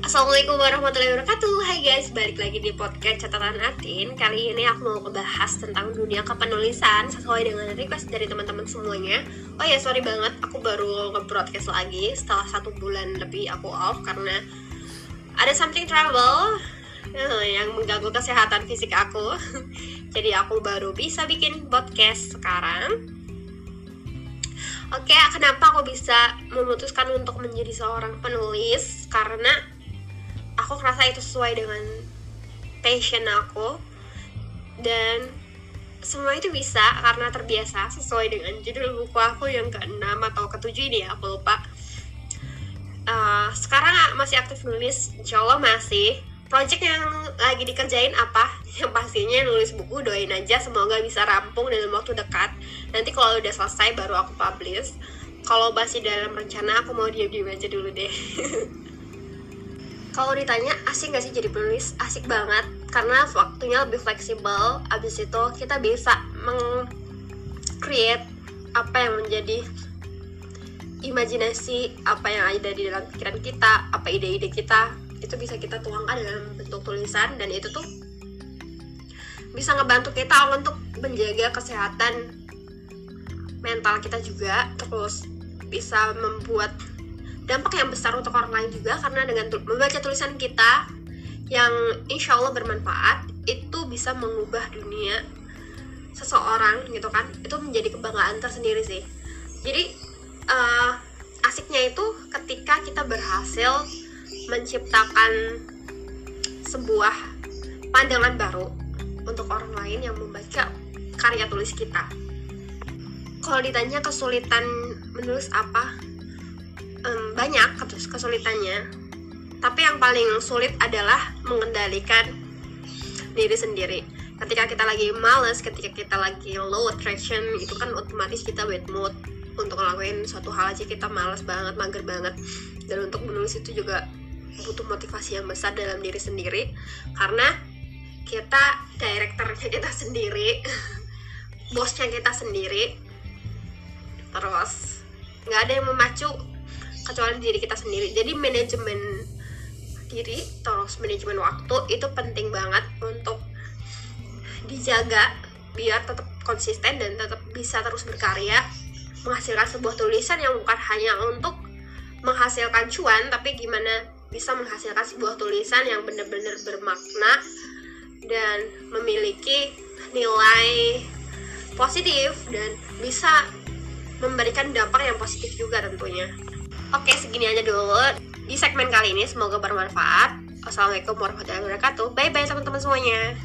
Assalamualaikum warahmatullahi wabarakatuh. Hai guys, balik lagi di podcast catatan Atin Kali ini aku mau ngebahas tentang dunia kepenulisan Sesuai dengan request dari teman-teman semuanya. Oh ya, sorry banget, aku baru nge-broadcast lagi Setelah satu bulan lebih aku off Karena ada something trouble eh, Yang mengganggu kesehatan fisik aku. Jadi aku baru bisa bikin podcast sekarang. Oke, kenapa aku bisa memutuskan untuk menjadi seorang penulis? Karena aku ngerasa itu sesuai dengan passion aku. Dan semua itu bisa karena terbiasa sesuai dengan judul buku aku yang ke-6 atau ke-7 ini ya aku lupa. Uh, sekarang masih aktif nulis insya Allah masih. Project yang lagi dikerjain apa? Yang pastinya nulis buku doain aja semoga bisa rampung dalam waktu dekat. Nanti kalau udah selesai baru aku publish. Kalau masih dalam rencana aku mau diam-diam aja dulu deh kalau ditanya asik gak sih jadi penulis? Asik banget karena waktunya lebih fleksibel. Abis itu kita bisa meng-create apa yang menjadi imajinasi apa yang ada di dalam pikiran kita apa ide-ide kita itu bisa kita tuangkan dalam bentuk tulisan dan itu tuh bisa ngebantu kita untuk menjaga kesehatan mental kita juga terus bisa membuat dampak yang besar untuk orang lain juga karena dengan membaca tulisan kita yang insya Allah bermanfaat itu bisa mengubah dunia seseorang gitu kan. Itu menjadi kebanggaan tersendiri sih. Jadi uh, asiknya itu ketika kita berhasil menciptakan sebuah pandangan baru untuk orang lain yang membaca karya tulis kita. Kalau ditanya kesulitan menulis apa banyak kesulitannya. Tapi yang paling sulit adalah mengendalikan diri sendiri. Ketika kita lagi males ketika kita lagi low attraction itu kan otomatis kita bad mood untuk ngelakuin suatu hal aja. Kita males banget mager banget. Dan untuk menulis itu juga butuh motivasi yang besar dalam diri sendiri. Karena kita direkturnya kita sendiri bosnya kita sendiri terus nggak ada yang memacu kecuali diri kita sendiri. Jadi manajemen diri terus manajemen waktu itu penting banget untuk dijaga biar tetap konsisten dan tetap bisa terus berkarya menghasilkan sebuah tulisan yang bukan hanya untuk menghasilkan cuan tapi gimana bisa menghasilkan sebuah tulisan yang benar-benar bermakna dan memiliki nilai positif dan bisa memberikan dampak yang positif juga tentunya Oke, segini aja dulu di segmen kali ini. Semoga bermanfaat. Wassalamualaikum warahmatullahi wabarakatuh. Bye bye teman-teman semuanya.